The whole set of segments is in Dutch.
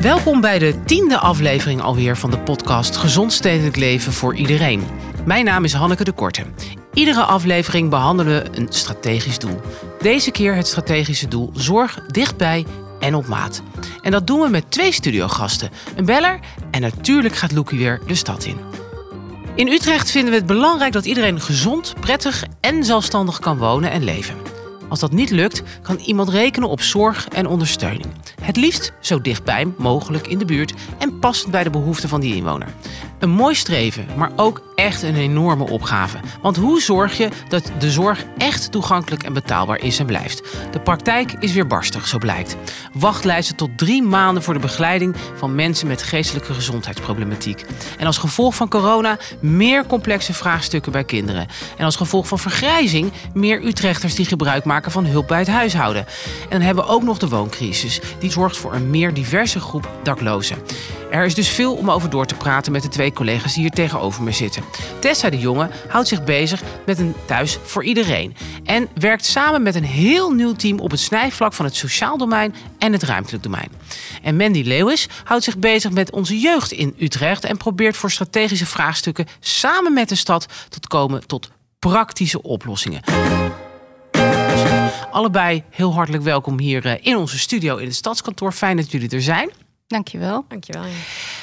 Welkom bij de tiende aflevering alweer van de podcast Gezond Stedelijk Leven voor Iedereen. Mijn naam is Hanneke de Korte. Iedere aflevering behandelen we een strategisch doel. Deze keer het strategische doel zorg dichtbij en op maat. En dat doen we met twee studiogasten, een beller en natuurlijk gaat Loekie weer de stad in. In Utrecht vinden we het belangrijk dat iedereen gezond, prettig en zelfstandig kan wonen en leven. Als dat niet lukt, kan iemand rekenen op zorg en ondersteuning. Het liefst zo dichtbij mogelijk in de buurt en passend bij de behoeften van die inwoner. Een mooi streven, maar ook echt een enorme opgave. Want hoe zorg je dat de zorg echt toegankelijk en betaalbaar is en blijft? De praktijk is weer barstig, zo blijkt. Wachtlijsten tot drie maanden voor de begeleiding van mensen met geestelijke gezondheidsproblematiek. En als gevolg van corona meer complexe vraagstukken bij kinderen. En als gevolg van vergrijzing meer Utrechters die gebruik maken van hulp bij het huishouden. En dan hebben we ook nog de wooncrisis, die zorgt voor een meer diverse groep daklozen. Er is dus veel om over door te praten met de twee collega's die hier tegenover me zitten. Tessa de Jonge houdt zich bezig met een thuis voor iedereen. En werkt samen met een heel nieuw team op het snijvlak van het sociaal domein en het ruimtelijk domein. En Mandy Lewis houdt zich bezig met onze jeugd in Utrecht en probeert voor strategische vraagstukken samen met de stad te komen tot praktische oplossingen. Allebei heel hartelijk welkom hier eh, in onze studio in het stadskantoor. Fijn dat jullie er zijn. Dankjewel. Dankjewel. Ja.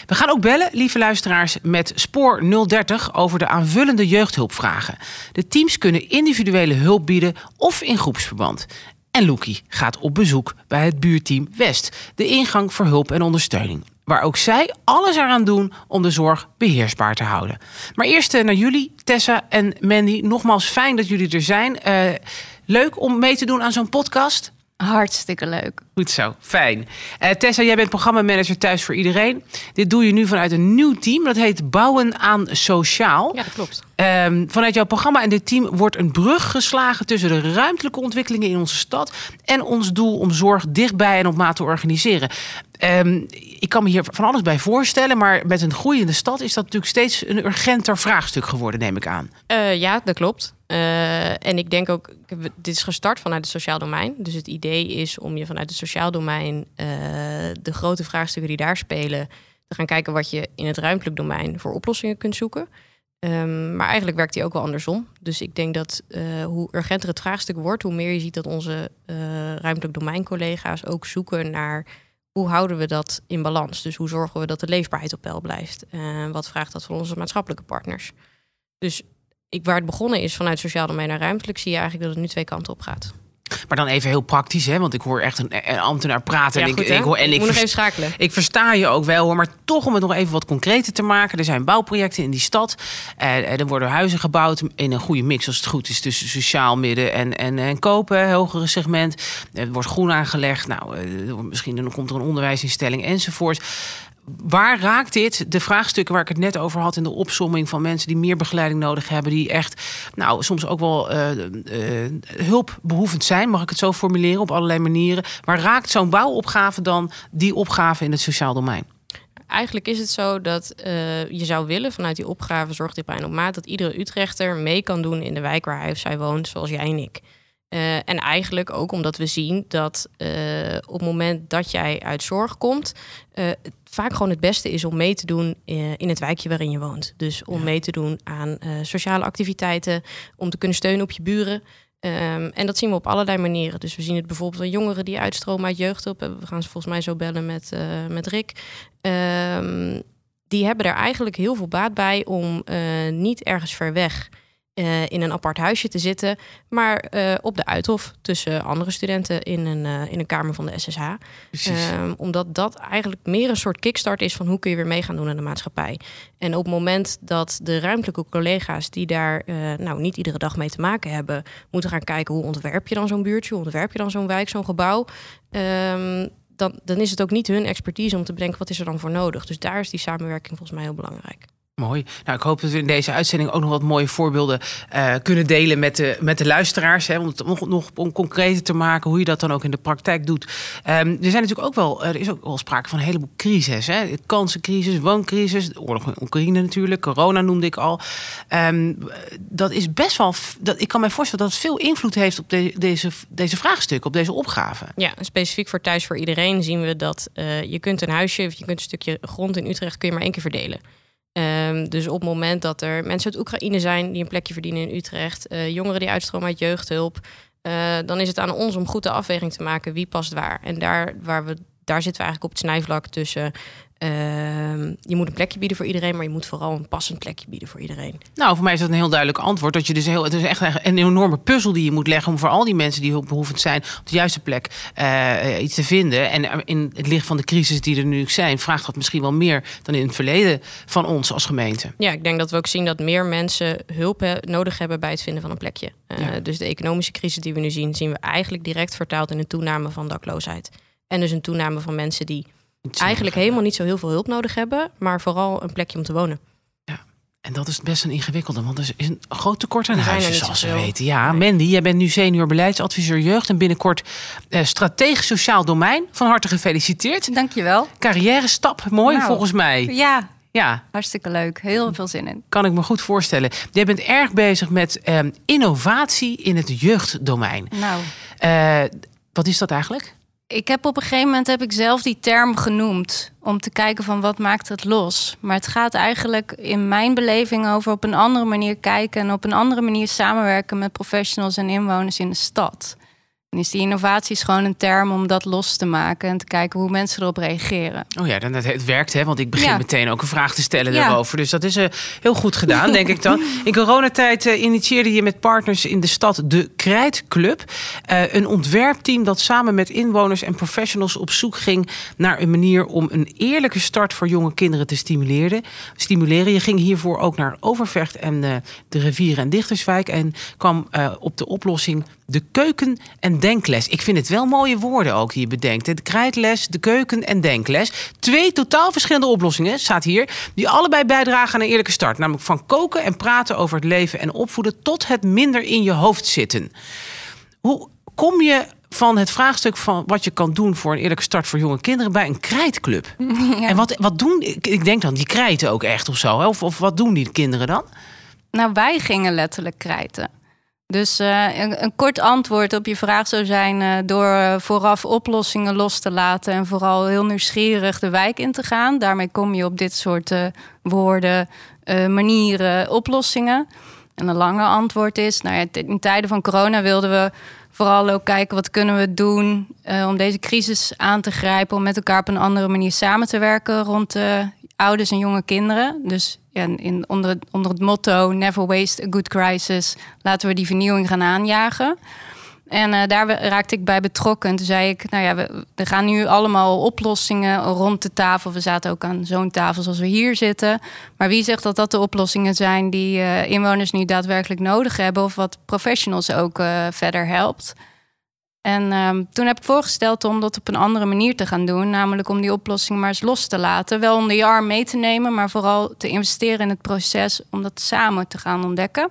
We gaan ook bellen, lieve luisteraars, met Spoor 030 over de aanvullende jeugdhulpvragen. De teams kunnen individuele hulp bieden of in groepsverband. En Loekie gaat op bezoek bij het buurteam West, de ingang voor hulp en ondersteuning. Waar ook zij alles eraan doen om de zorg beheersbaar te houden. Maar eerst eh, naar jullie, Tessa en Mandy. Nogmaals fijn dat jullie er zijn. Uh, leuk om mee te doen aan zo'n podcast. Hartstikke leuk. Goed zo, fijn. Uh, Tessa, jij bent programmamanager Thuis voor Iedereen. Dit doe je nu vanuit een nieuw team. Dat heet Bouwen aan Sociaal. Ja, dat klopt. Um, vanuit jouw programma en dit team wordt een brug geslagen... tussen de ruimtelijke ontwikkelingen in onze stad... en ons doel om zorg dichtbij en op maat te organiseren. Um, ik kan me hier van alles bij voorstellen... maar met een groeiende stad is dat natuurlijk steeds een urgenter vraagstuk geworden, neem ik aan. Uh, ja, dat klopt. Uh, en ik denk ook, dit is gestart vanuit het sociaal domein. Dus het idee is om je vanuit het sociaal domein uh, de grote vraagstukken die daar spelen, te gaan kijken wat je in het ruimtelijk domein voor oplossingen kunt zoeken. Um, maar eigenlijk werkt die ook wel andersom. Dus ik denk dat uh, hoe urgenter het vraagstuk wordt, hoe meer je ziet dat onze ruimtelijk domeincollega's ook zoeken naar hoe houden we dat in balans. Dus hoe zorgen we dat de leefbaarheid op peil blijft. wat vraagt dat van onze maatschappelijke partners. Dus ik, waar het begonnen is vanuit sociaal domein naar ruimtelijk, zie je eigenlijk dat het nu twee kanten op gaat. Maar dan even heel praktisch, hè? want ik hoor echt een, een ambtenaar praten. Ja, en goed, ik, ik, hoor, en ik ik, moet nog even schakelen. ik versta je ook wel hoor, maar toch om het nog even wat concreter te maken. Er zijn bouwprojecten in die stad. Eh, er worden huizen gebouwd in een goede mix, als het goed is, tussen sociaal midden en, en, en kopen, hogere segment. Er wordt groen aangelegd. Nou, eh, misschien dan komt er een onderwijsinstelling enzovoort waar raakt dit de vraagstukken waar ik het net over had in de opsomming van mensen die meer begeleiding nodig hebben, die echt, nou, soms ook wel uh, uh, hulpbehoevend zijn, mag ik het zo formuleren op allerlei manieren. Waar raakt zo'n bouwopgave dan die opgave in het sociaal domein? Eigenlijk is het zo dat uh, je zou willen vanuit die opgave Zorg dit op maat dat iedere Utrechter mee kan doen in de wijk waar hij of zij woont, zoals jij en ik. En eigenlijk ook omdat we zien dat op het moment dat jij uit zorg komt, vaak gewoon het beste is om mee te doen in het wijkje waarin je woont. Dus om ja. mee te doen aan sociale activiteiten, om te kunnen steunen op je buren. Um, en dat zien we op allerlei manieren. Dus we zien het bijvoorbeeld aan jongeren die uitstromen uit jeugdhulp. We gaan ze volgens mij zo bellen met, met Rick. Um, die hebben er eigenlijk heel veel baat bij om niet ergens ver weg uh, in een apart huisje te zitten, maar uh, op de Uithof tussen andere studenten in een, uh, in een kamer van de SSH. Um, omdat dat eigenlijk meer een soort kickstart is van hoe kun je weer mee gaan doen aan de maatschappij. En op het moment dat de ruimtelijke collega's die daar nou niet iedere dag mee te maken hebben, moeten gaan kijken hoe ontwerp je dan zo'n buurtje, hoe ontwerp je dan zo'n wijk, zo'n gebouw. Um, dan, dan is het ook niet hun expertise om te bedenken wat is er dan voor nodig. Dus daar is die samenwerking volgens mij heel belangrijk. Mooi. Nou, ik hoop dat we in deze uitzending ook nog wat mooie voorbeelden uh, kunnen delen met de, met de luisteraars. Hè, om het nog, nog om concreter te maken hoe je dat dan ook in de praktijk doet. Um, er zijn natuurlijk ook wel, er is ook wel sprake van een heleboel crisis. Hè? Kansencrisis, wooncrisis, de oorlog in Oekraïne natuurlijk, corona noemde ik al. Um, dat is best wel, dat, ik kan me voorstellen dat het veel invloed heeft op de, deze, deze vraagstukken, op deze opgave. Ja, specifiek voor Thuis voor Iedereen zien we dat uh, je kunt een huisje, of je kunt een stukje grond in Utrecht, kun je maar één keer verdelen. Um, dus op het moment dat er mensen uit Oekraïne zijn die een plekje verdienen in Utrecht, uh, jongeren die uitstromen uit jeugdhulp, uh, dan is het aan ons om goed de afweging te maken wie past waar. En daar, waar we, daar zitten we eigenlijk op het snijvlak tussen Ehm, je moet een plekje bieden voor iedereen, maar je moet vooral een passend plekje bieden voor iedereen. Nou, voor mij is dat een heel duidelijk antwoord. Dat je dus heel, het is echt een enorme puzzel die je moet leggen om voor al die mensen die hulpbehoevend zijn op de juiste plek uh, iets te vinden. En in het licht van de crisis die er nu zijn, vraagt dat misschien wel meer dan in het verleden van ons als gemeente. Ja, ik denk dat we ook zien dat meer mensen hulp he nodig hebben bij het vinden van een plekje. Uh, ja. Dus de economische crisis die we nu zien, zien we eigenlijk direct vertaald in een toename van dakloosheid. En dus een toename van mensen die eigenlijk helemaal niet zo heel veel hulp nodig hebben, maar vooral een plekje om te wonen. Ja, en dat is best een ingewikkelde, want er is een groot tekort aan huizen, zoals we weten. Ja, Mandy, jij bent nu senior beleidsadviseur jeugd en binnenkort eh, strategisch sociaal domein. Van harte gefeliciteerd. Dankjewel. Carrière stap, mooi nou, volgens mij. Ja, ja. Hartstikke leuk. Heel veel zin in. Kan ik me goed voorstellen. Jij bent erg bezig met eh, innovatie in het jeugddomein. Nou. Uh, wat is dat eigenlijk? Ik heb op een gegeven moment heb ik zelf die term genoemd om te kijken van wat maakt het los. Maar het gaat eigenlijk in mijn beleving over op een andere manier kijken en op een andere manier samenwerken met professionals en inwoners in de stad. En is die innovatie is gewoon een term om dat los te maken en te kijken hoe mensen erop reageren. Oh ja, dan het, het werkt hè, want ik begin ja. meteen ook een vraag te stellen ja. daarover. Dus dat is uh, heel goed gedaan, denk ik dan. In coronatijd uh, initieerde je met partners in de stad de Krijtclub. Uh, een ontwerpteam dat samen met inwoners en professionals op zoek ging naar een manier om een eerlijke start voor jonge kinderen te stimuleren. stimuleren. Je ging hiervoor ook naar Overvecht en de rivieren en Dichterswijk en kwam op de oplossing de keuken- en denkles. Ik vind het wel mooie woorden ook die je bedenkt. De krijtles, de keuken- en denkles. Twee totaal verschillende oplossingen, staat hier, die allebei bijdragen aan een eerlijke start. Namelijk van koken en praten over het leven en opvoeden tot het minder in je hoofd zitten. Hoe kom je van het vraagstuk van wat je kan doen voor een eerlijke start voor jonge kinderen bij een krijtclub? Ja. En wat, wat doen, ik denk dan, die krijten ook echt of zo? Of, of wat doen die kinderen dan? Nou, wij gingen letterlijk krijten. Dus uh, een, kort antwoord op je vraag zou zijn uh, door vooraf oplossingen los te laten en vooral heel nieuwsgierig de wijk in te gaan. Daarmee kom je op dit soort woorden, manieren, oplossingen. En een lange antwoord is, nou ja, in tijden van corona wilden we vooral ook kijken wat kunnen we doen om deze crisis aan te grijpen, om met elkaar op een andere manier samen te werken rond ouders en jonge kinderen. Dus en in, onder, het, onder het motto Never Waste a Good Crisis laten we die vernieuwing gaan aanjagen. En uh, daar raakte ik bij betrokken. Toen zei ik, nou ja, we, we, gaan nu allemaal oplossingen rond de tafel. We zaten ook aan zo'n tafel zoals we hier zitten. Maar wie zegt dat dat de oplossingen zijn die uh, inwoners nu daadwerkelijk nodig hebben... of wat professionals ook uh, verder helpt? En um, toen heb ik voorgesteld om dat op een andere manier te gaan doen. Namelijk om die oplossing maar eens los te laten. Wel onder je arm mee te nemen, maar vooral te investeren in het proces om dat samen te gaan ontdekken.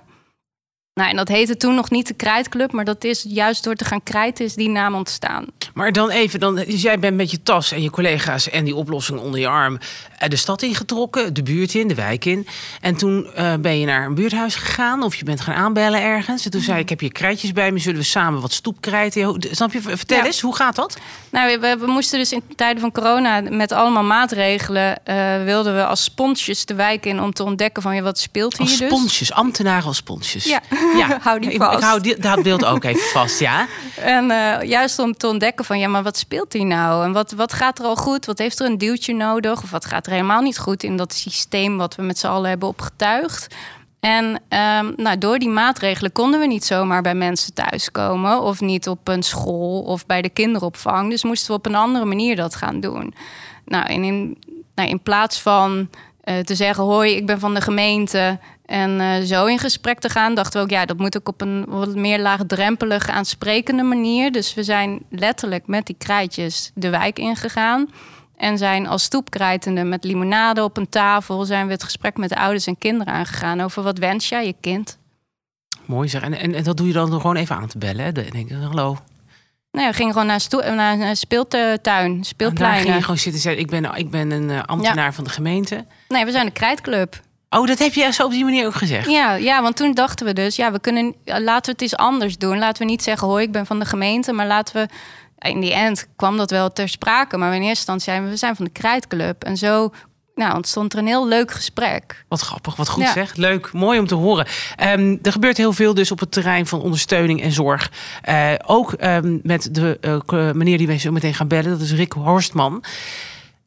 Nou, en dat heette toen nog niet de Krijtclub, maar dat is juist door te gaan krijten is die naam ontstaan. Maar dan even, dan, dus jij bent met je tas en je collega's en die oplossing onder je arm de stad ingetrokken, de buurt in, de wijk in. En toen uh, ben je naar een buurthuis gegaan of je bent gaan aanbellen ergens. En toen zei ik, ik heb je krijtjes bij me, zullen we samen wat stoepkrijten? Snap je? Vertel ja. eens, hoe gaat dat? Nou, we, we, moesten dus in tijden van corona met allemaal maatregelen... Uh, wilden we als sponsjes de wijk in om te ontdekken van... Ja, wat speelt hier als dus? sponsjes, ambtenaren als sponsjes. Ja, ja. hou die vast. Ik, ik hou die, dat beeld ook even vast, ja. En uh, juist om te ontdekken van, ja, maar wat speelt hier nou? En wat, wat gaat er al goed? Wat heeft er een duwtje nodig? Of wat gaat er helemaal niet goed in dat systeem... wat we met z'n allen hebben opgetuigd? En um, nou, door die maatregelen konden we niet zomaar bij mensen thuiskomen. Of niet op een school of bij de kinderopvang. Dus moesten we op een andere manier dat gaan doen. Nou, en in, nou, in plaats van uh, te zeggen: Hoi, ik ben van de gemeente. En uh, zo in gesprek te gaan, dachten we ook, ja, dat moet ook op een wat meer laagdrempelige, aansprekende manier. Dus we zijn letterlijk met die krijtjes de wijk ingegaan. En zijn als stoepkrijtende met limonade op een tafel... zijn we het gesprek met de ouders en kinderen aangegaan... over wat wens jij je kind? Mooi zeg. En, en, en dat doe je dan gewoon even aan te bellen. Hè? Dan denk ik, hallo. Nee, we gingen gewoon naar, stoe- naar een speeltuin, En daar speelpleinen. ging je gewoon zitten zeggen, ik ben, ik ben een eh, ambtenaar van de gemeente. Nee, we zijn de krijtclub. Oh, dat heb je zo op die manier ook gezegd? Ja, ja, want toen dachten we dus, ja, we kunnen, laten we het eens anders doen. Laten we niet zeggen, hoi, ik ben van de gemeente, maar laten we. In die end kwam dat wel ter sprake, maar in eerste instantie zijn we, we zijn van de Krijtclub. En zo nou, ontstond er een heel leuk gesprek. Wat grappig, wat goed Ja. zeg. Leuk, mooi om te horen. Ehm, er gebeurt heel veel dus op het terrein van ondersteuning en zorg. Eh, ook ehm, met de eh, meneer die wij zo meteen gaan bellen, dat is Rick Horstman.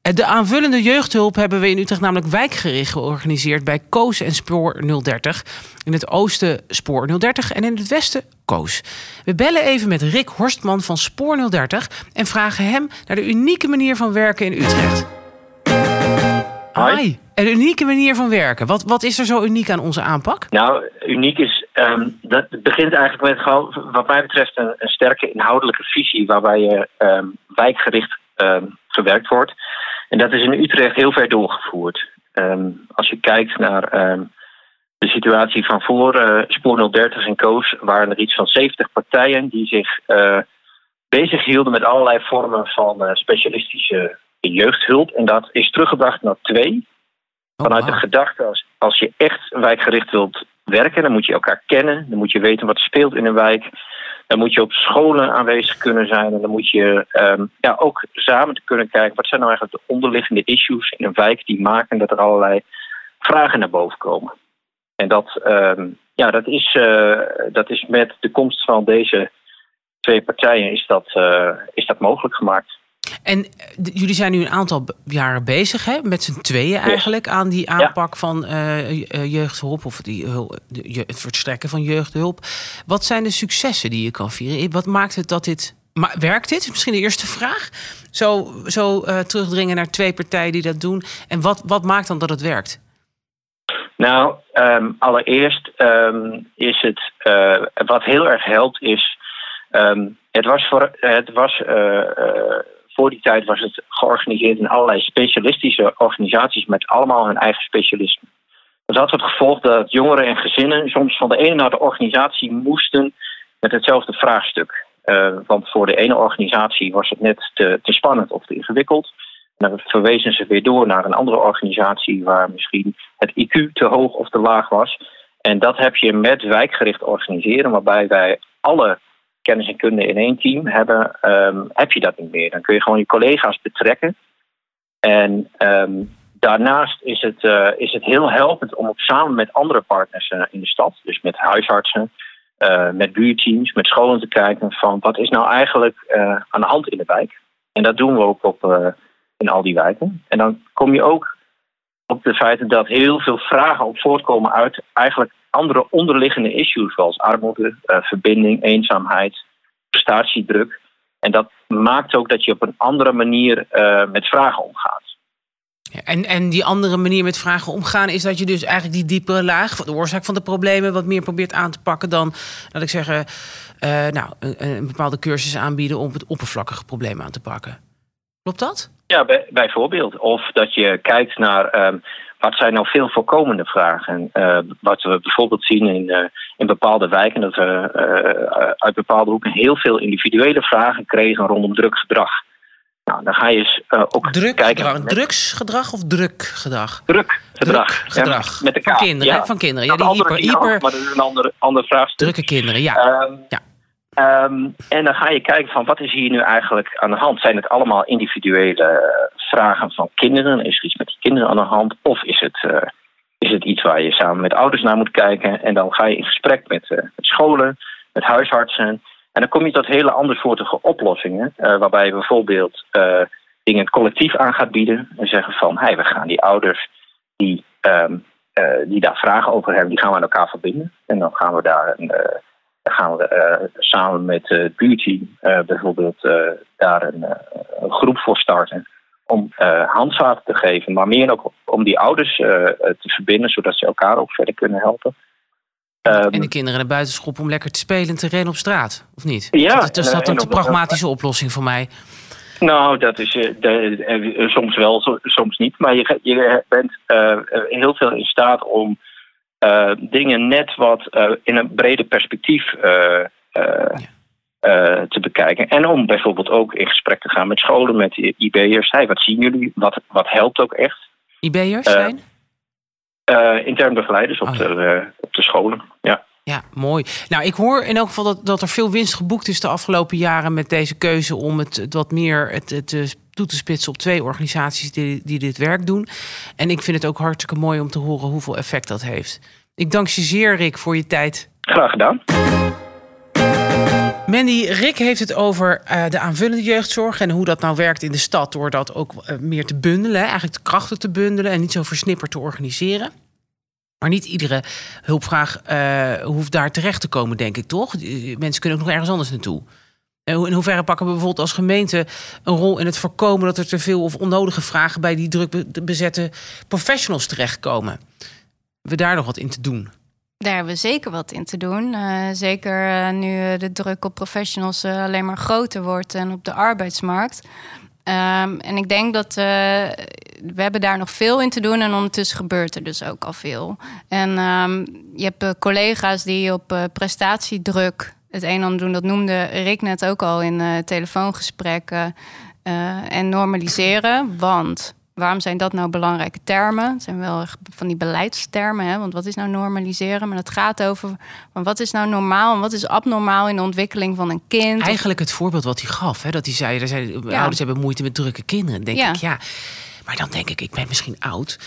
Eh, De aanvullende jeugdhulp hebben we in Utrecht namelijk wijkgericht georganiseerd bij Koos en Spoor 030. In het oosten Spoor 030 en in het westen Koos. We bellen even met Rick Horstman van Spoor 030 en vragen hem naar de unieke manier van werken in Utrecht. Hi. Een unieke manier van werken. Wat, wat is er zo uniek aan onze aanpak? Nou, uniek is, ehm, dat het begint eigenlijk met gewoon, wat mij betreft, een, een sterke inhoudelijke visie waarbij je ehm, wijkgericht ehm, gewerkt wordt. En dat is in Utrecht heel ver doorgevoerd. Ehm, als je kijkt naar ehm, de situatie van voor eh, Spoor 030 en Koos, waren er iets van 70 partijen die zich eh bezig hielden met allerlei vormen van eh, specialistische jeugdhulp. En dat is teruggebracht naar twee. Oh, Vanuit de gedachte, als, als je echt wijkgericht wilt werken, dan moet je elkaar kennen. Dan moet je weten wat er speelt in een wijk. Dan moet je op scholen aanwezig kunnen zijn. En dan moet je ehm, ja, ook samen kunnen kijken, wat zijn nou eigenlijk de onderliggende issues in een wijk die maken dat er allerlei vragen naar boven komen. En dat, ehm, ja, dat, is, eh, dat is met de komst van deze twee partijen is dat, eh, is dat mogelijk gemaakt. En eh, jullie zijn nu een aantal jaren bezig, hè, met z'n tweeën eigenlijk, aan die aanpak van eh, eh, jeugdhulp of die, je- het verstrekken van jeugdhulp. Wat zijn de successen die je kan vieren? Wat maakt het dat dit. Maar werkt dit? Is misschien de eerste vraag. Zo, zo terugdringen naar twee partijen die dat doen. En wat, wat maakt dan dat het werkt? Nou, ehm, allereerst ehm, is het wat heel erg helpt is. ehm, het was voor, het was, voor die tijd was het georganiseerd in allerlei specialistische organisaties met allemaal hun eigen specialisme. Dat had het gevolg dat jongeren en gezinnen soms van de ene naar de organisatie moesten met hetzelfde vraagstuk. Eh, want voor de ene organisatie was het net te, te spannend of te ingewikkeld. Dan verwezen ze weer door naar een andere organisatie waar misschien het IQ te hoog of te laag was. En dat heb je met wijkgericht organiseren, waarbij wij alle kennis en kunde in één team hebben, ehm, heb je dat niet meer. Dan kun je gewoon je collega's betrekken. En ehm, daarnaast is het, eh, is het heel helpend om ook samen met andere partners eh, in de stad, dus met huisartsen, eh, met buurteams, met scholen te kijken van wat is nou eigenlijk aan de hand in de wijk. En dat doen we ook op, in al die wijken. En dan kom je ook op de feiten dat heel veel vragen ook voortkomen uit eigenlijk andere onderliggende issues, zoals armoede, eh, verbinding, eenzaamheid, prestatiedruk. En dat maakt ook dat je op een andere manier eh, met vragen omgaat. En, en die andere manier met vragen omgaan is dat je dus eigenlijk die diepere laag, de oorzaak van de problemen, wat meer probeert aan te pakken dan, laat ik zeggen, eh, nou, een, een bepaalde cursus aanbieden om het oppervlakkige probleem aan te pakken. Klopt dat? Ja, bij, bijvoorbeeld. Of dat je kijkt naar wat zijn nou veel voorkomende vragen. Eh, wat we bijvoorbeeld zien in, eh, in bepaalde wijken, dat we eh, uit bepaalde hoeken heel veel individuele vragen kregen rondom druk gedrag. Nou, dan ga je eens ook Druk kijken. gedrag, met drugsgedrag of drukgedrag? druk gedrag. Druk gedrag. Ja, met de Van K. kinderen, ja. Van kinderen. Ja, die andere hyper, ook, hyper maar dat is een ander, ander vraagstuk. drukke kinderen, ja. Ehm, Ja. Ehm, en dan ga je kijken van wat is hier nu eigenlijk aan de hand? Zijn het allemaal individuele vragen van kinderen? Is er iets met die kinderen aan de hand? Of is het, eh, is het iets waar je samen met ouders naar moet kijken? En dan ga je in gesprek met, eh, met scholen, met huisartsen. En dan kom je tot hele andersoortige oplossingen. eh, waarbij je bijvoorbeeld dingen collectief aan gaat bieden. En zeggen van, hey, we gaan die ouders die, ehm, eh, die daar vragen over hebben, die gaan we aan elkaar verbinden. En dan gaan we daar een, gaan we eh, samen met eh, het buurteam eh, bijvoorbeeld daar een, een groep voor starten. Om handvaten te geven, maar meer ook om die ouders te verbinden, zodat ze elkaar ook verder kunnen helpen. Ehm, En de kinderen naar buiten schoppen om lekker te spelen en te rennen op straat, of niet? Ja, dat, is dat een te en op- pragmatische oplossing voor mij. Nou, dat is uh, de, soms wel, soms niet. Maar je, je bent heel veel in staat om dingen net wat in een breder perspectief te bekijken. En om bijvoorbeeld ook in gesprek te gaan met scholen, met IB'ers. Hey, wat zien jullie? Wat, wat helpt ook echt? IB'ers zijn? intern begeleiders op, oh, de, op de scholen, ja. Ja, mooi. Nou, ik hoor in elk geval dat, dat er veel winst geboekt is de afgelopen jaren met deze keuze om het, wat meer het, het toe te spitsen op twee organisaties die, die dit werk doen. En ik vind het ook hartstikke mooi om te horen hoeveel effect dat heeft. Ik dank je zeer, Rick, voor je tijd. Graag gedaan. Mandy, Rick heeft het over uh, de aanvullende jeugdzorg en hoe dat nou werkt in de stad door dat ook uh, meer te bundelen, eigenlijk de krachten te bundelen en niet zo versnipperd te organiseren. Maar niet iedere hulpvraag uh, hoeft daar terecht te komen, denk ik toch? Mensen kunnen ook nog ergens anders naartoe. In hoeverre pakken we bijvoorbeeld als gemeente een rol in het voorkomen dat er te veel of onnodige vragen bij die druk bezette professionals terechtkomen? We daar nog wat in te doen? Daar hebben we zeker wat in te doen. Uh, zeker uh, nu de druk op professionals alleen maar groter wordt en op de arbeidsmarkt. Um, en ik denk dat we hebben daar nog veel in te doen en ondertussen gebeurt er dus ook al veel. En um, je hebt collega's die op prestatiedruk het een en ander doen. Dat noemde Rick net ook al in telefoongesprekken. en normaliseren, want Waarom zijn dat nou belangrijke termen? Het zijn wel van die beleidstermen. Hè? Want wat is nou normaliseren? Maar het gaat over wat is nou normaal en wat is abnormaal in de ontwikkeling van een kind. Eigenlijk het voorbeeld wat hij gaf. Hè? Dat hij zei, er zijn, ouders hebben moeite met drukke kinderen. denk ik, ja. Maar dan denk ik, ik ben misschien oud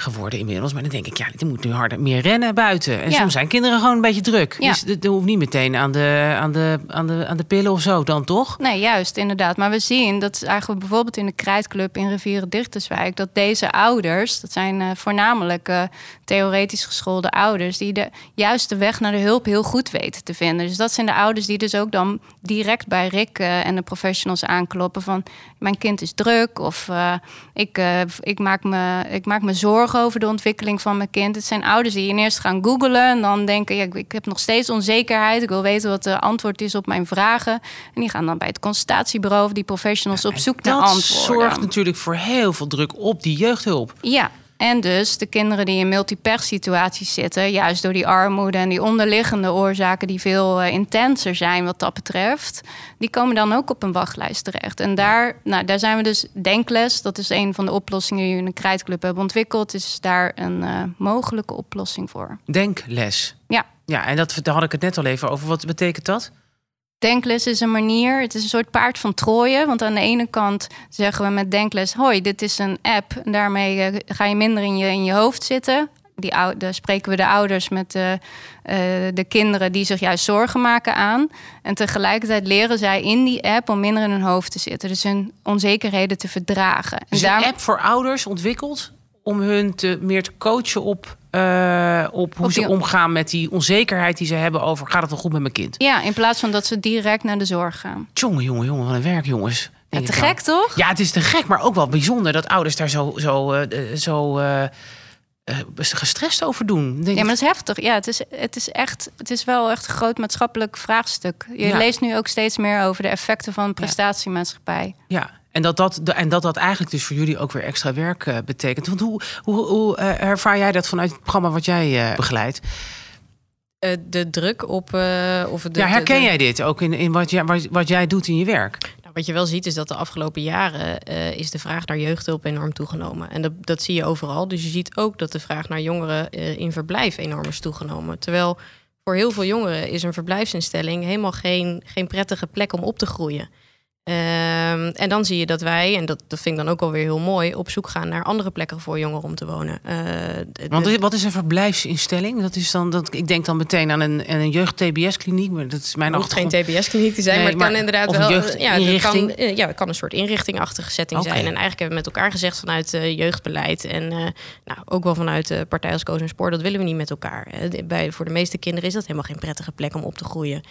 geworden inmiddels. Maar dan denk ik, ja, die moet nu harder meer rennen buiten. En soms zijn kinderen gewoon een beetje druk. Ja. Dus dat hoeft niet meteen aan de, aan, de, aan, de, aan de pillen of zo dan, toch? Nee, juist, inderdaad. Maar we zien dat eigenlijk bijvoorbeeld in de Krijtclub in Rivieren Dichterswijk... dat deze ouders, dat zijn uh, voornamelijk uh, theoretisch geschoolde ouders... die de juiste weg naar de hulp heel goed weten te vinden. Dus dat zijn de ouders die dus ook dan direct bij Rick uh, en de professionals aankloppen... van mijn kind is druk of ik, ik, maak me, ik maak me zorgen over de ontwikkeling van mijn kind. Het zijn ouders die eerst gaan googlen en dan denken: ja, ik heb nog steeds onzekerheid. Ik wil weten wat de antwoord is op mijn vragen. En die gaan dan bij het consultatiebureau of die professionals op zoek naar antwoorden. Dat zorgt natuurlijk voor heel veel druk op die jeugdhulp. Ja, en dus de kinderen die in multiper situaties zitten, juist door die armoede en die onderliggende oorzaken die veel uh, intenser zijn wat dat betreft, die komen dan ook op een wachtlijst terecht. En daar, nou, daar zijn we dus denkles, dat is een van de oplossingen die we in de Krijtclub hebben ontwikkeld, is daar een uh, mogelijke oplossing voor. Denkles. Ja. Ja, en dat, daar had ik het net al even over. Wat betekent dat? Denkles is een manier, het is een soort paard van Troje. Want aan de ene kant zeggen we met Denkles: hoi, dit is een app. En daarmee eh, ga je minder in je, in je hoofd zitten. Die, daar spreken we de ouders met de, uh, de kinderen die zich juist zorgen maken aan. En tegelijkertijd leren zij in die app om minder in hun hoofd te zitten. Dus hun onzekerheden te verdragen. Een app voor ouders ontwikkeld om hun te, meer te coachen op uh, op hoe ze omgaan met die onzekerheid die ze hebben over gaat het wel goed met mijn kind. Ja, in plaats van dat ze direct naar de zorg gaan. Jongen, jongen, jongen, wat een werk, jongens. Ja, te gek, toch? Ja, het is te gek, maar ook wel bijzonder dat ouders daar zo, zo, uh, zo uh, gestrest over doen. ja, maar dat is heftig. Ja, het is, het is echt, het is wel echt een groot maatschappelijk vraagstuk. Je leest nu ook steeds meer over de effecten van prestatiemaatschappij. Ja, en dat dat, en dat dat eigenlijk dus voor jullie ook weer extra werk uh, betekent. Want hoe, hoe, hoe uh, ervaar jij dat vanuit het programma wat jij uh, begeleidt? de druk op. of de, ja, herken jij dit ook in, in wat, jij, wat, wat jij doet in je werk? Nou, wat je wel ziet is dat de afgelopen jaren is de vraag naar jeugdhulp enorm toegenomen. En dat, dat zie je overal. Dus je ziet ook dat de vraag naar jongeren in verblijf enorm is toegenomen. Terwijl voor heel veel jongeren is een verblijfsinstelling helemaal geen, geen prettige plek om op te groeien. Um, en dan zie je dat wij, en dat, dat vind ik dan ook alweer heel mooi, op zoek gaan naar andere plekken voor jongeren om te wonen. Uh, Want wat is een verblijfsinstelling? Dat is dan, dat, ik denk dan meteen aan een, een jeugd-TBS-kliniek, maar dat is mijn Het geen TBS-kliniek te zijn, nee, maar het kan inderdaad wel. Ja, het kan, eh, ja, het kan een soort inrichtingachtige setting zijn. En eigenlijk hebben we met elkaar gezegd vanuit uh, jeugdbeleid en uh, nou, ook wel vanuit de Partij als Koos en Spoor, dat willen we niet met elkaar. Bij, voor de meeste kinderen is dat helemaal geen prettige plek om op te groeien.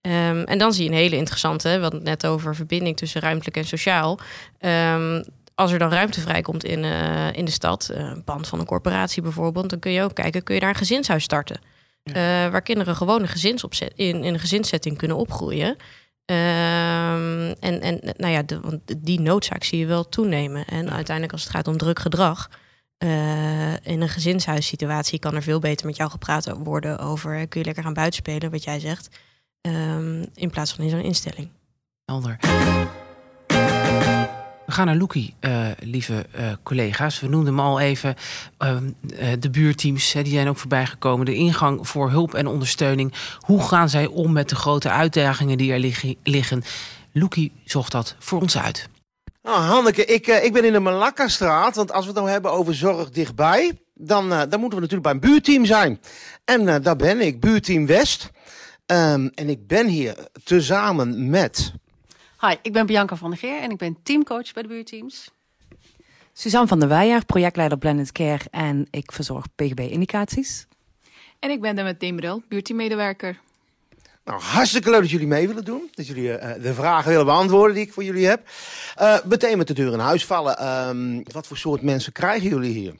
Um, en dan zie je een hele interessante, we hadden het net over verbinding tussen ruimtelijk en sociaal. Um, als er dan ruimte vrijkomt in, uh, in de stad, uh, een pand van een corporatie bijvoorbeeld, dan kun je ook kijken, kun je daar een gezinshuis starten? Ja. Uh, waar kinderen gewoon een gezinsopzet, in, in een gezinssetting kunnen opgroeien. Ehm, en, en nou ja, de, want die noodzaak zie je wel toenemen. En uiteindelijk als het gaat om druk gedrag, uh, in een gezinshuissituatie kan er veel beter met jou gepraat worden over kun je lekker gaan buitenspelen, wat jij zegt, um, in plaats van in zo'n instelling. Helder. We gaan naar Loekie, uh, lieve uh, collega's. We noemden hem al even. Uh, de buurteams, die zijn ook voorbij gekomen. De ingang voor hulp en ondersteuning. Hoe gaan zij om met de grote uitdagingen die er liggen? Loekie zocht dat voor ons uit. Nou, Hanneke, ik, ik ben in de Malakka-straat. Want als we het nou hebben over zorg dichtbij... dan, dan moeten we natuurlijk bij een buurteam zijn. En daar ben ik, buurteam West. Um, en ik ben hier tezamen met Hi, ik ben Bianca van der Geer en ik ben teamcoach bij de buurteams. Suzanne van der Weijer, projectleider Blended Care en ik verzorg PGB-indicaties. En ik ben met Demerel, buurteammedewerker. Nou, hartstikke leuk dat jullie mee willen doen. Dat jullie uh, de vragen willen beantwoorden die ik voor jullie heb. Uh, meteen met de deur in huis vallen. Um, wat voor soort mensen krijgen jullie hier?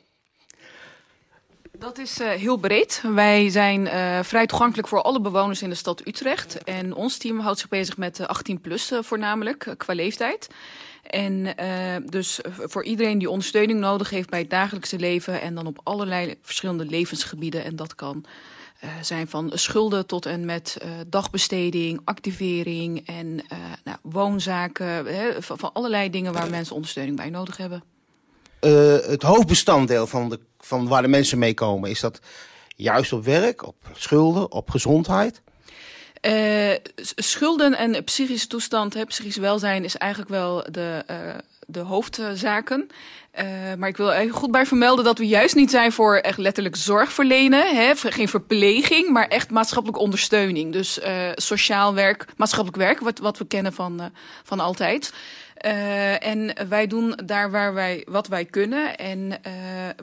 Dat is uh, heel breed. Wij zijn uh, vrij toegankelijk voor alle bewoners in de stad Utrecht. En ons team houdt zich bezig met 18 plus uh, voornamelijk, qua leeftijd. En dus voor iedereen die ondersteuning nodig heeft bij het dagelijkse leven... en dan op allerlei verschillende levensgebieden. En dat kan zijn van schulden tot en met dagbesteding, activering en nou, woonzaken. Hè, van allerlei dingen waar mensen ondersteuning bij nodig hebben. Het hoofdbestanddeel van de van waar de mensen mee komen? Is dat juist op werk, op schulden, op gezondheid? Uh, schulden en psychische toestand, hè, psychisch welzijn is eigenlijk wel de, uh, de hoofdzaken. Maar ik wil er goed bij vermelden dat we juist niet zijn voor echt letterlijk zorg verlenen. Hè? Geen verpleging, maar echt maatschappelijke ondersteuning. Dus sociaal werk, maatschappelijk werk, wat, wat we kennen van, van altijd. Uh, en wij doen daar waar wij, wat wij kunnen. En uh,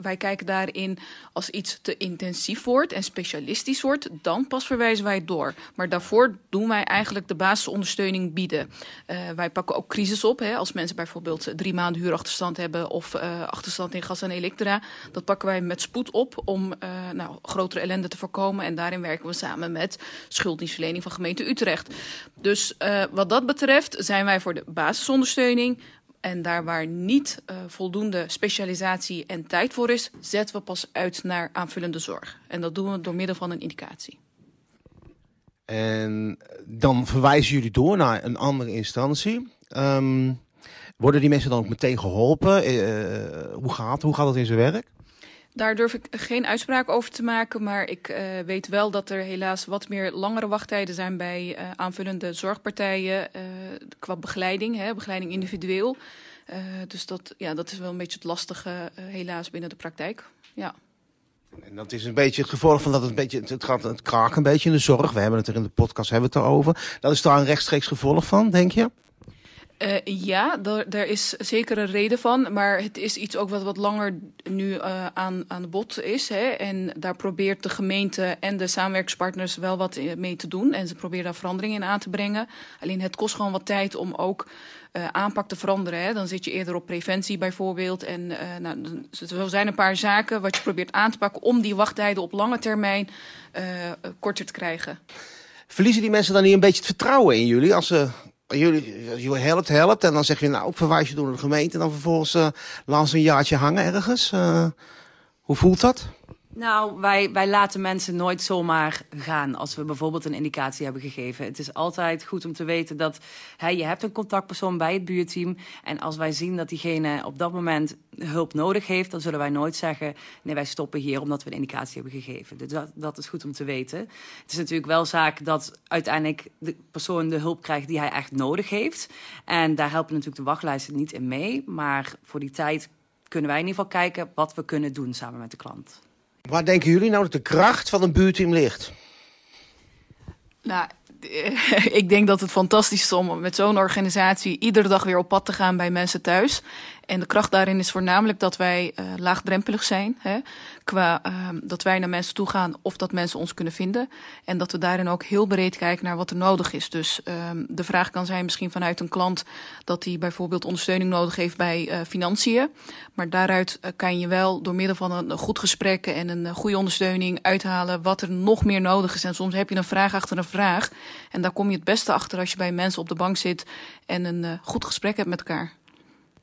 wij kijken daarin als iets te intensief wordt en specialistisch wordt, dan pas verwijzen wij door. Maar daarvoor doen wij eigenlijk de basisondersteuning bieden. Uh, wij pakken ook crisis op. Hè, als mensen bijvoorbeeld drie maanden huurachterstand hebben of achterstand in gas en elektra. Dat pakken wij met spoed op om nou, grotere ellende te voorkomen. En daarin werken we samen met schulddienstverlening van gemeente Utrecht. Dus wat dat betreft zijn wij voor de basisondersteuning en daar waar niet uh, voldoende specialisatie en tijd voor is, zetten we pas uit naar aanvullende zorg. En dat doen we door middel van een indicatie. En dan verwijzen jullie door naar een andere instantie. Um, worden die mensen dan ook meteen geholpen? Uh, hoe, gaat, hoe gaat dat in zijn werk? Daar durf ik geen uitspraak over te maken, maar ik uh, weet wel dat er helaas wat meer langere wachttijden zijn bij uh, aanvullende zorgpartijen uh, qua begeleiding, hè, begeleiding individueel. dus dat, ja, dat is wel een beetje het lastige helaas binnen de praktijk. Ja. En dat is een beetje het gevolg van dat het een beetje, het gaat het kraken een beetje in de zorg. We hebben het er in de podcast hebben het erover. Dat is daar een rechtstreeks gevolg van, denk je? Uh, ja, daar is zeker een reden van. Maar het is iets ook wat wat langer nu uh, aan, aan bod is. Hè. En daar probeert de gemeente en de samenwerkspartners wel wat mee te doen. En ze proberen daar verandering in aan te brengen. Alleen het kost gewoon wat tijd om ook aanpak te veranderen. Hè. Dan zit je eerder op preventie bijvoorbeeld. En nou, zo zijn een paar zaken wat je probeert aan te pakken... om die wachttijden op lange termijn korter te krijgen. Verliezen die mensen dan niet een beetje het vertrouwen in jullie... als ze jullie, jullie helpt, helpt. En dan zeg je, nou, ik verwijs je door de gemeente. En dan vervolgens uh, laat ze een jaartje hangen ergens. Uh, hoe voelt dat? Nou, wij, wij laten mensen nooit zomaar gaan als we bijvoorbeeld een indicatie hebben gegeven. Het is altijd goed om te weten dat hè, je hebt een contactpersoon bij het buurteam. En als wij zien dat diegene op dat moment hulp nodig heeft, dan zullen wij nooit zeggen: nee, wij stoppen hier omdat we een indicatie hebben gegeven. Dus dat, dat is goed om te weten. Het is natuurlijk wel zaak dat uiteindelijk de persoon de hulp krijgt die hij echt nodig heeft. En daar helpen natuurlijk de wachtlijsten niet in mee. Maar voor die tijd kunnen wij in ieder geval kijken wat we kunnen doen samen met de klant. Waar denken jullie nou dat de kracht van een buurteam ligt? Nou, ik denk dat het fantastisch is om met zo'n organisatie iedere dag weer op pad te gaan bij mensen thuis. En de kracht daarin is voornamelijk dat wij uh, laagdrempelig zijn. Hè, qua uh, dat wij naar mensen toe gaan of dat mensen ons kunnen vinden. En dat we daarin ook heel breed kijken naar wat er nodig is. Dus uh, de vraag kan zijn misschien vanuit een klant dat hij bijvoorbeeld ondersteuning nodig heeft bij uh, financiën. Maar daaruit uh, kan je wel door middel van een, goed gesprek en een goede ondersteuning uithalen wat er nog meer nodig is. En soms heb je een vraag achter een vraag. En daar kom je het beste achter als je bij mensen op de bank zit en een goed gesprek hebt met elkaar.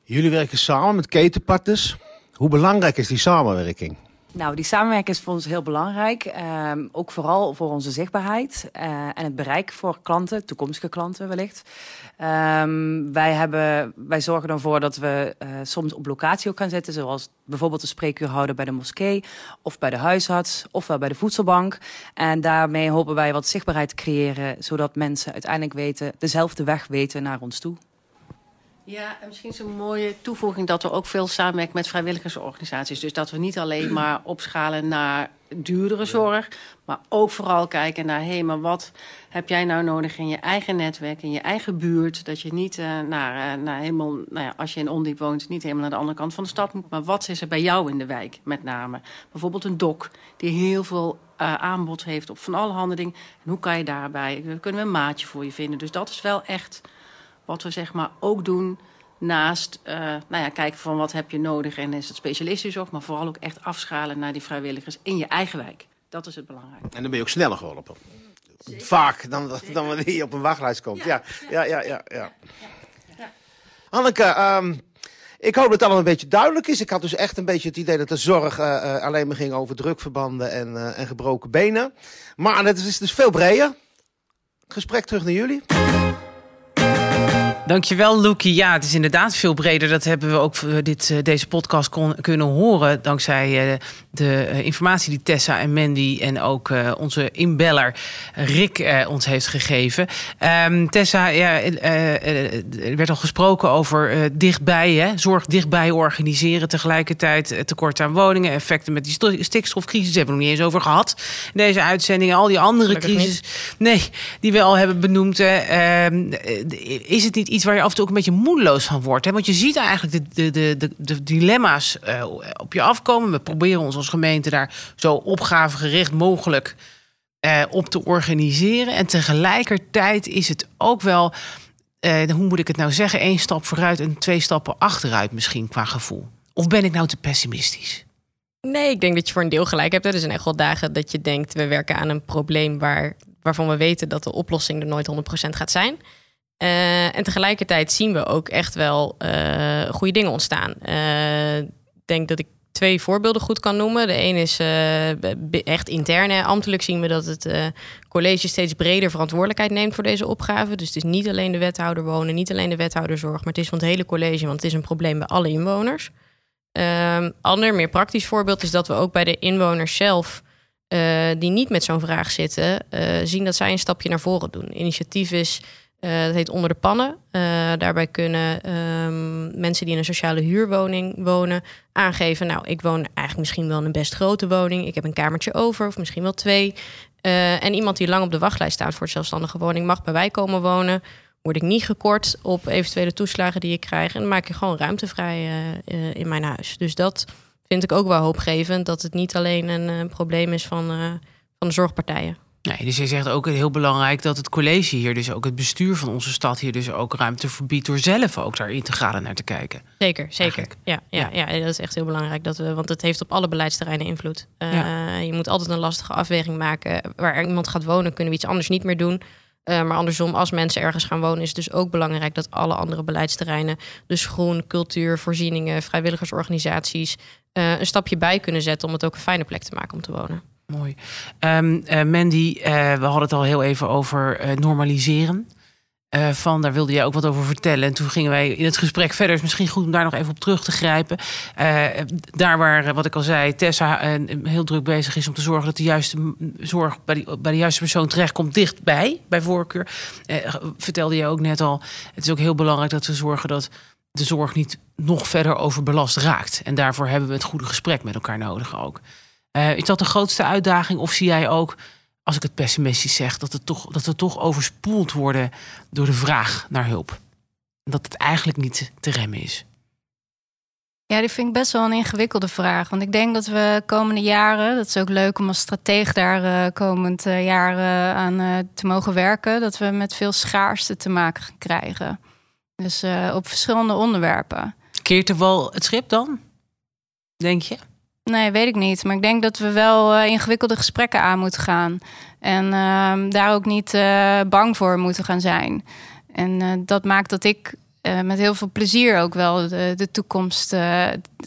Jullie werken samen met ketenpartners. Hoe belangrijk is die samenwerking? Nou, die samenwerking is voor ons heel belangrijk. Um, ook vooral voor onze zichtbaarheid uh, en het bereik voor klanten, toekomstige klanten wellicht. Um, wij, hebben, wij zorgen ervoor dat we uh, soms op locatie ook gaan zitten, zoals bijvoorbeeld een spreekuur houden bij de moskee of bij de huisarts of wel bij de voedselbank. En daarmee hopen wij wat zichtbaarheid te creëren, zodat mensen uiteindelijk weten, dezelfde weg weten naar ons toe. Ja, en misschien is een mooie toevoeging dat we ook veel samenwerken met vrijwilligersorganisaties. Dus dat we niet alleen maar opschalen naar duurdere zorg, maar ook vooral kijken naar, hé, hey, maar wat heb jij nou nodig in je eigen netwerk, in je eigen buurt? Dat je niet uh, naar, uh, naar helemaal, nou ja, als je in Ondiep woont, niet helemaal naar de andere kant van de stad moet, maar wat is er bij jou in de wijk met name? Bijvoorbeeld een dok die heel veel uh, aanbod heeft op van alle handen dingen. En hoe kan je daarbij, kunnen we een maatje voor je vinden? Dus dat is wel echt wat we zeg maar ook doen naast uh, nou ja, kijken van wat heb je nodig en is het specialistische zorg, maar vooral ook echt afschalen naar die vrijwilligers in je eigen wijk. Dat is het belangrijk. En dan ben je ook sneller geholpen. Zeker. Vaak dan, dan wanneer je op een wachtlijst komt. Ja, ja, ja, ja. ja, ja. Anneke, um, ik hoop dat het allemaal een beetje duidelijk is. Ik had dus echt een beetje het idee dat de zorg uh, uh, alleen maar ging over drukverbanden en, uh, en gebroken benen. Maar het is dus veel breder. Gesprek terug naar jullie. Dankjewel, Loekie. Ja, het is inderdaad veel breder. Dat hebben we ook dit, deze podcast kon, kunnen horen. Dankzij uh, de informatie die Tessa en Mandy en ook onze inbeller Rick ons heeft gegeven. Um, Tessa, ja, er werd al gesproken over dichtbij, hè, zorg dichtbij organiseren. Tegelijkertijd tekort aan woningen, effecten met die stikstofcrisis. Daar hebben we nog niet eens over gehad. Deze uitzendingen, al die andere crisis. Nee, die we al hebben benoemd. is het niet iets waar je af en toe ook een beetje moedeloos van wordt. Hè? Want je ziet eigenlijk de, de, de, de dilemma's uh, op je afkomen. We proberen ons als gemeente daar zo opgavegericht mogelijk uh, op te organiseren. En tegelijkertijd is het ook wel, uh, hoe moet ik het nou zeggen, één stap vooruit en twee stappen achteruit misschien qua gevoel. Of ben ik nou te pessimistisch? Nee, ik denk dat je voor een deel gelijk hebt. Er zijn echt wel dagen dat je denkt, we werken aan een probleem waar, waarvan we weten dat de oplossing er nooit 100% gaat zijn. Uh, en tegelijkertijd zien we ook echt wel uh, goede dingen ontstaan. Uh, ik denk dat ik twee voorbeelden goed kan noemen. De een is echt intern. Ambtelijk zien we dat het college steeds breder verantwoordelijkheid neemt voor deze opgave. Dus het is niet alleen de wethouder wonen, niet alleen de wethouderzorg, maar het is van het hele college, want het is een probleem bij alle inwoners. Um, ander, meer praktisch voorbeeld is dat we ook bij de inwoners zelf, die niet met zo'n vraag zitten, zien dat zij een stapje naar voren doen. Initiatief is uh, dat heet Onder de Pannen. Uh, daarbij kunnen um, mensen die in een sociale huurwoning wonen aangeven... nou, ik woon eigenlijk misschien wel in een best grote woning. Ik heb een kamertje over, of misschien wel twee. Uh, en iemand die lang op de wachtlijst staat voor een zelfstandige woning... mag bij wij komen wonen. Word ik niet gekort op eventuele toeslagen die ik krijg. En dan maak ik gewoon ruimte vrij in mijn huis. Dus dat vind ik ook wel hoopgevend. Dat het niet alleen een probleem is van, van de zorgpartijen. Nee, dus je zegt ook heel belangrijk dat het college hier, dus ook het bestuur van onze stad hier, dus ook ruimte verbiedt door zelf ook daar integraal naar te kijken. Zeker, zeker. Ja, ja, ja, ja, dat is echt heel belangrijk. Dat we, want het heeft op alle beleidsterreinen invloed. Uh, ja. Je moet altijd een lastige afweging maken. Waar iemand gaat wonen, kunnen we iets anders niet meer doen. Uh, maar andersom, als mensen ergens gaan wonen, is het dus ook belangrijk dat alle andere beleidsterreinen, dus groen, cultuur, voorzieningen, vrijwilligersorganisaties, uh, een stapje bij kunnen zetten om het ook een fijne plek te maken om te wonen. Mooi. Um, uh, Mandy, uh, we hadden het al heel even over uh, normaliseren. van, daar wilde jij ook wat over vertellen. En toen gingen wij in het gesprek verder. is misschien goed om daar nog even op terug te grijpen. daar waar, wat ik al zei, Tessa heel druk bezig is om te zorgen dat de juiste zorg bij, bij de juiste persoon terechtkomt, dichtbij, bij voorkeur. vertelde je ook net al. Het is ook heel belangrijk dat we zorgen dat de zorg niet nog verder overbelast raakt. En daarvoor hebben we het goede gesprek met elkaar nodig ook. Uh, is dat de grootste uitdaging? Of zie jij ook, als ik het pessimistisch zeg, dat, het toch, dat we toch overspoeld worden door de vraag naar hulp? Dat het eigenlijk niet te remmen is? Ja, die vind ik best wel een ingewikkelde vraag. Want ik denk dat we komende jaren, dat is ook leuk om als strateeg daar uh, komend uh, jaar uh, aan te mogen werken, dat we met veel schaarste te maken gaan krijgen. Dus op verschillende onderwerpen. Keert er wel het schip dan? Denk je? Nee, weet ik niet. Maar ik denk dat we wel ingewikkelde gesprekken aan moeten gaan. En ehm, daar ook niet bang voor moeten gaan zijn. En dat maakt dat ik met heel veel plezier ook wel de, de toekomst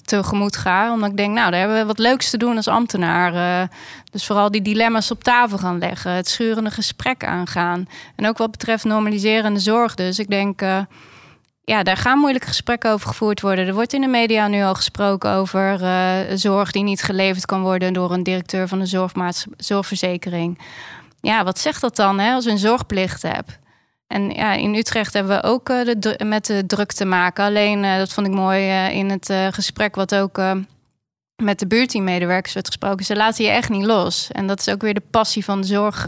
tegemoet ga. Omdat ik denk, nou, daar hebben we wat leuks te doen als ambtenaar. Dus vooral die dilemma's op tafel gaan leggen. Het schurende gesprek aangaan. En ook wat betreft normaliserende zorg. Dus ik denk, ja, daar gaan moeilijke gesprekken over gevoerd worden. Er wordt in de media nu al gesproken over zorg die niet geleverd kan worden door een directeur van een zorgverzekering. Ja, wat zegt dat dan hè, als je een zorgplicht hebt? En ja, in Utrecht hebben we ook de, met de druk te maken. Alleen, uh, dat vond ik mooi in het gesprek wat ook met de buurteammedewerkers werd gesproken. Ze laten je echt niet los. En dat is ook weer de passie van de zorg.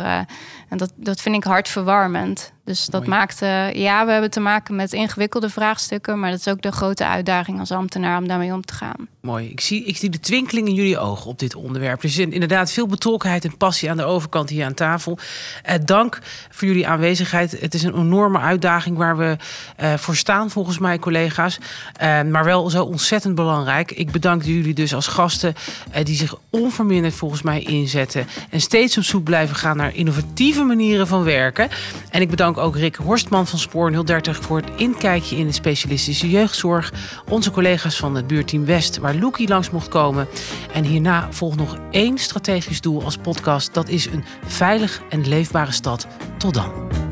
en dat, dat vind ik hartverwarmend. Dus dat Mooi. maakt, ja, we hebben te maken met ingewikkelde vraagstukken, maar dat is ook de grote uitdaging als ambtenaar om daarmee om te gaan. Mooi. Ik zie, ik zie de twinkeling in jullie ogen op dit onderwerp. Er is inderdaad veel betrokkenheid en passie aan de overkant hier aan tafel. Eh, dank voor jullie aanwezigheid. Het is een enorme uitdaging waar we eh, voor staan, volgens mij, collega's. Uh, maar wel zo ontzettend belangrijk. Ik bedank jullie dus als gasten eh, die zich onverminderd volgens mij inzetten en steeds op zoek blijven gaan naar innovatieve manieren van werken. En ik bedank ook Rick Horstman van Spoor 030 voor het inkijkje in de specialistische jeugdzorg. Onze collega's van het buurteam West, waar Loekie langs mocht komen. En hierna volgt nog één strategisch doel als podcast. Dat is een veilig en leefbare stad. Tot dan.